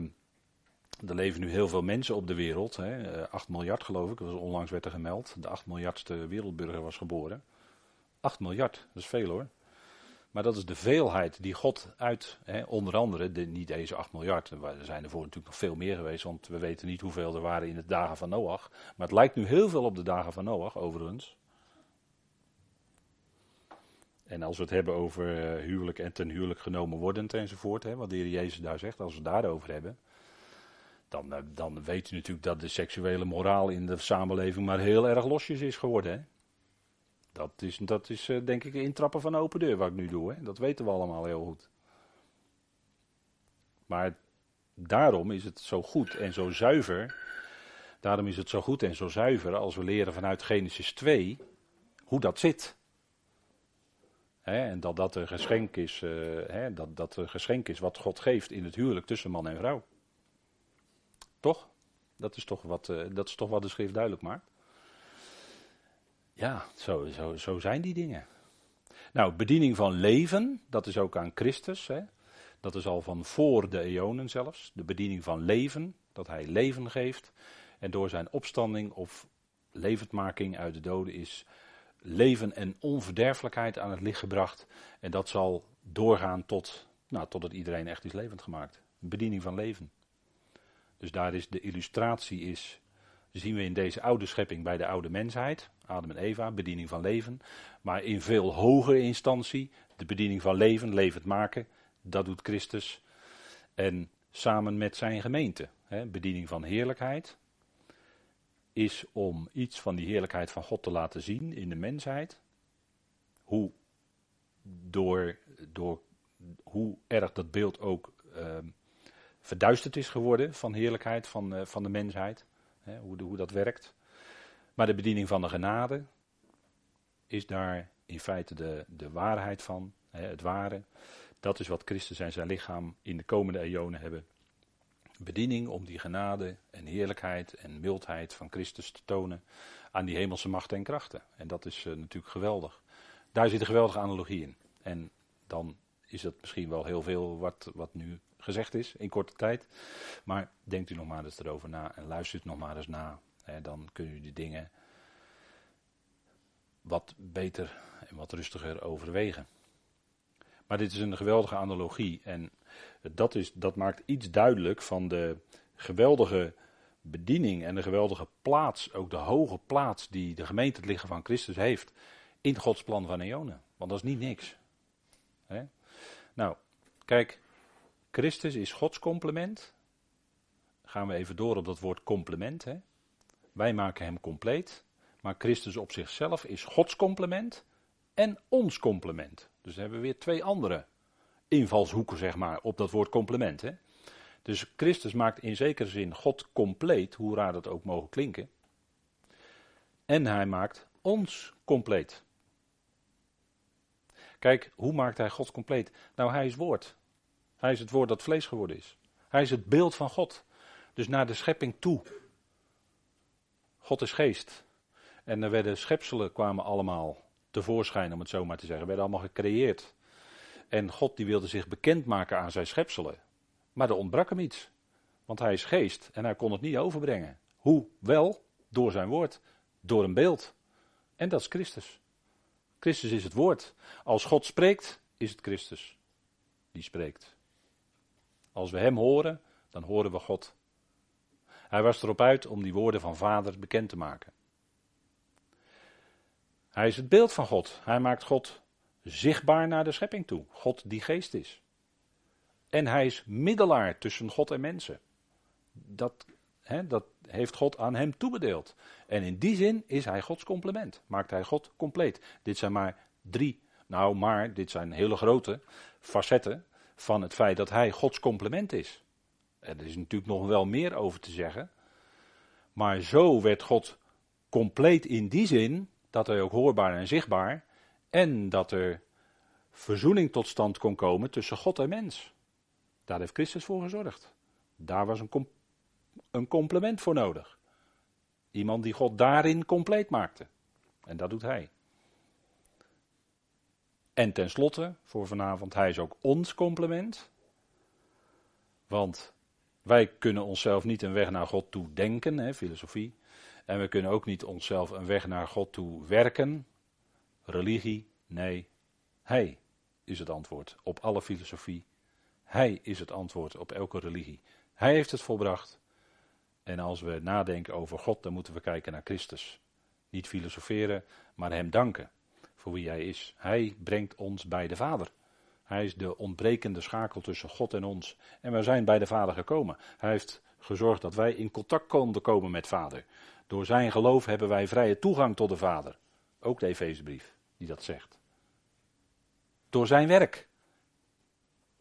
er leven nu heel veel mensen op de wereld. Hè? 8 eh, miljard geloof ik, was onlangs werd er gemeld. De 8 miljardste wereldburger was geboren. 8 miljard, dat is veel hoor. Maar dat is de veelheid die God uit, hè, onder andere, de, niet deze 8 miljard, er zijn er voor natuurlijk nog veel meer geweest, want we weten niet hoeveel er waren in de dagen van Noach. Maar het lijkt nu heel veel op de dagen van Noach, overigens. En als we het hebben over uh, huwelijk en ten huwelijk genomen wordend enzovoort, hè, wat de Heer Jezus daar zegt, als we het daarover hebben, dan, uh, dan weet u natuurlijk dat de seksuele moraal in de samenleving maar heel erg losjes is geworden. Hè? Dat is, dat is uh, denk ik intrappen van een open deur wat ik nu doe. Hè? Dat weten we allemaal heel goed. Maar daarom is het zo goed en zo zuiver. Daarom is het zo goed en zo zuiver als we leren vanuit Genesis 2 hoe dat zit. en dat dat een geschenk is, uh, dat dat een geschenk is wat God geeft in het huwelijk tussen man en vrouw. Toch? Dat is toch wat, uh, dat is toch wat de schrift duidelijk maakt. Ja, zo, zo, zo zijn die dingen. Nou, bediening van leven, dat is ook aan Christus. Hè? Dat is al van voor de eonen zelfs. De bediening van leven, dat hij leven geeft. En door zijn opstanding of levendmaking uit de doden is leven en onverderfelijkheid aan het licht gebracht. En dat zal doorgaan tot, nou, totdat iedereen echt is levend gemaakt. Bediening van leven. Dus daar is de illustratie is, zien we in deze oude schepping bij de oude mensheid. Adam en Eva, bediening van leven. Maar in veel hogere instantie, de bediening van leven, levend maken, dat doet Christus. En samen met zijn gemeente, hè, bediening van heerlijkheid, is om iets van die heerlijkheid van God te laten zien in de mensheid. Hoe, door, door, hoe erg dat beeld ook uh, verduisterd is geworden van heerlijkheid van, uh, van de mensheid. Hoe, hoe dat werkt. Maar de bediening van de genade is daar in feite de, de waarheid van, hè, het ware. Dat is wat Christus en zijn lichaam in de komende eonen hebben. Bediening om die genade en heerlijkheid en mildheid van Christus te tonen aan die hemelse machten en krachten. En dat is uh, natuurlijk geweldig. Daar zit een geweldige analogie in. En dan is dat misschien wel heel veel wat, wat nu gezegd is in korte tijd. Maar denkt u nog maar eens erover na en luistert nog maar eens na. Hè, dan kun u die dingen wat beter en wat rustiger overwegen. Maar dit is een geweldige analogie en dat, is, dat maakt iets duidelijk van de geweldige bediening en de geweldige plaats, ook de hoge plaats die de gemeente het liggen van Christus heeft in Gods plan van eonen. Want dat is niet niks. Nou, kijk, Christus is Gods complement. Gaan we even door op dat woord complement. Hè? Wij maken hem compleet. Maar Christus op zichzelf is Gods complement en ons complement. Dus hebben we weer twee andere invalshoeken, zeg maar, op dat woord complement. Hè? Dus Christus maakt in zekere zin God compleet, hoe raar dat ook mogen klinken. En hij maakt ons compleet. Kijk, hoe maakt hij God compleet? Nou, hij is woord. Hij is het woord dat vlees geworden is. Hij is het beeld van God. Dus naar de schepping toe. God is geest. En er werden schepselen kwamen allemaal tevoorschijn, om het zo maar te zeggen. Werden allemaal gecreëerd. En God die wilde zich bekendmaken aan zijn schepselen. Maar er ontbrak hem iets. Want hij is geest en hij kon het niet overbrengen. Hoe? Wel, door zijn woord. Door een beeld. En dat is Christus. Christus is het woord. Als God spreekt, is het Christus die spreekt. Als we Hem horen, dan horen we God. Hij was erop uit om die woorden van Vader bekend te maken. Hij is het beeld van God. Hij maakt God zichtbaar naar de schepping toe. God die geest is. En hij is middelaar tussen God en mensen. Dat, hè, dat heeft God aan hem toebedeeld. En in die zin is hij Gods complement. Maakt hij God compleet. Dit zijn maar drie, nou maar, dit zijn hele grote facetten van het feit dat hij Gods complement is. Er is natuurlijk nog wel meer over te zeggen. Maar zo werd God compleet in die zin dat hij ook hoorbaar en zichtbaar en dat er verzoening tot stand kon komen tussen God en mens. Daar heeft Christus voor gezorgd. Daar was een, een complement voor nodig. Iemand die God daarin compleet maakte. En dat doet hij. En tenslotte, voor vanavond, hij is ook ons complement. Want wij kunnen onszelf niet een weg naar God toe denken, hè, filosofie. En we kunnen ook niet onszelf een weg naar God toe werken. Religie, nee. Hij is het antwoord op alle filosofie. Hij is het antwoord op elke religie. Hij heeft het volbracht. En als we nadenken over God, dan moeten we kijken naar Christus. Niet filosoferen, maar Hem danken voor wie Hij is. Hij brengt ons bij de Vader. Hij is de ontbrekende schakel tussen God en ons. En we zijn bij de Vader gekomen. Hij heeft gezorgd dat wij in contact konden komen met Vader. Door zijn geloof hebben wij vrije toegang tot de Vader. Ook de Efezebrief die dat zegt. Door zijn werk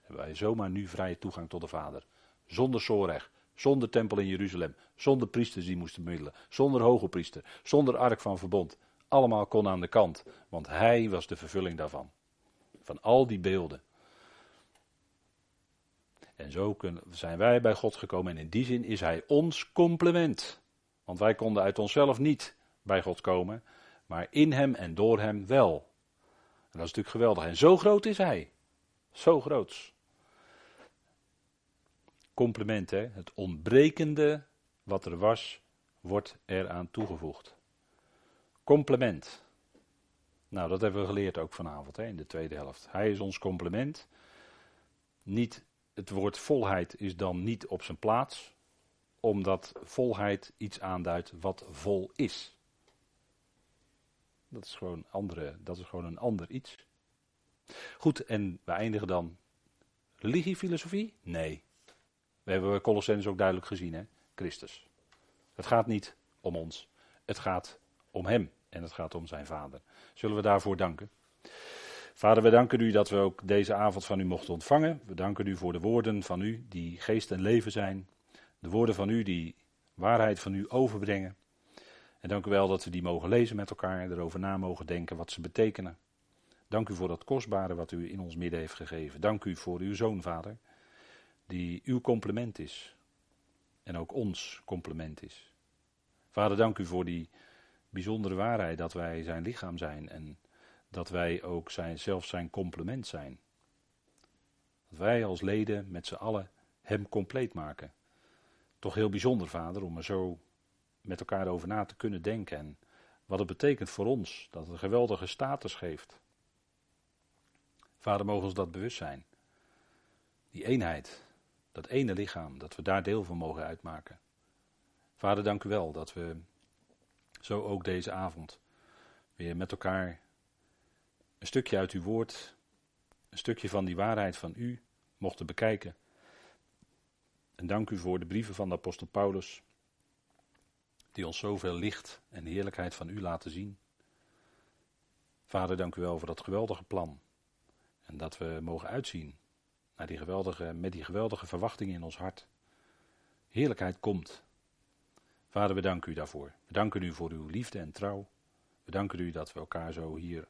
hebben wij zomaar nu vrije toegang tot de Vader. Zonder zorg, zonder tempel in Jeruzalem, zonder priesters die moesten middelen, zonder hoge priester, zonder ark van verbond. Allemaal kon aan de kant, want hij was de vervulling daarvan. Van al die beelden. En zo zijn wij bij God gekomen en in die zin is hij ons complement. Want wij konden uit onszelf niet bij God komen, maar in hem en door hem wel. En dat is natuurlijk geweldig. En zo groot is hij. Zo groot. Compliment, hè? Het ontbrekende wat er was, wordt eraan toegevoegd. Complement. Nou, dat hebben we geleerd ook vanavond hè, in de tweede helft. Hij is ons complement. Niet, het woord volheid is dan niet op zijn plaats, omdat volheid iets aanduidt wat vol is. Dat is gewoon, andere, dat is gewoon een ander iets. Goed, en we eindigen dan. Religiefilosofie? Nee. We hebben Colossens ook duidelijk gezien, hè? Christus. Het gaat niet om ons. Het gaat om Hem en het gaat om zijn Vader. Zullen we daarvoor danken? Vader, we danken u dat we ook deze avond van u mochten ontvangen. We danken u voor de woorden van u die geest en leven zijn. De woorden van u die waarheid van u overbrengen. En dank u wel dat we die mogen lezen met elkaar, en erover na mogen denken wat ze betekenen. Dank u voor dat kostbare wat u in ons midden heeft gegeven. Dank u voor uw zoon, Vader, die uw complement is. En ook ons complement is. Vader, dank u voor die bijzondere waarheid dat wij zijn lichaam zijn en dat wij ook zijn, zelf zijn complement zijn. Dat wij als leden met z'n allen hem compleet maken. Toch heel bijzonder, vader, om er zo met elkaar over na te kunnen denken. En wat het betekent voor ons, dat het een geweldige status geeft. Vader, mogen ons dat bewust zijn. Die eenheid, dat ene lichaam, dat we daar deel van mogen uitmaken. Vader, dank u wel dat we zo ook deze avond weer met elkaar een stukje uit uw woord, een stukje van die waarheid van u mochten bekijken. En dank u voor de brieven van de apostel Paulus, die ons zoveel licht en heerlijkheid van u laten zien. Vader, dank u wel voor dat geweldige plan. En dat we mogen uitzien naar die geweldige, met die geweldige verwachting in ons hart. Heerlijkheid komt. Vader, we danken u daarvoor. We danken u voor uw liefde en trouw. We danken u dat we elkaar zo hier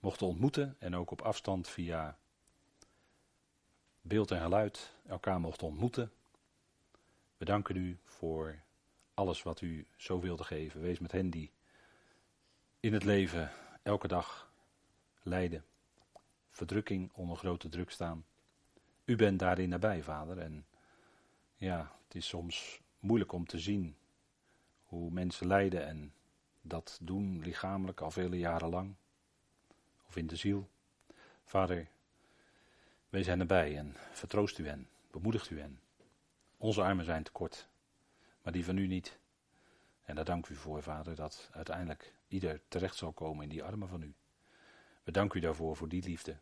mochten ontmoeten en ook op afstand via beeld en geluid elkaar mochten ontmoeten. We danken u voor alles wat u zo wilde geven. Wees met hen die in het leven elke dag lijden, verdrukking onder grote druk staan. U bent daarin nabij, vader. En ja, het is soms moeilijk om te zien hoe mensen lijden en dat doen lichamelijk al vele jaren lang. Of in de ziel. Vader, wees zijn erbij en vertroost u hen, bemoedigt u hen. Onze armen zijn te kort, maar die van u niet. En daar dank u voor, Vader, dat uiteindelijk ieder terecht zal komen in die armen van u. We danken u daarvoor, voor die liefde.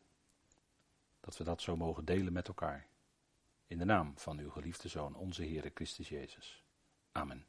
Dat we dat zo mogen delen met elkaar. In de naam van uw geliefde Zoon, onze Heere Christus Jezus. Amen.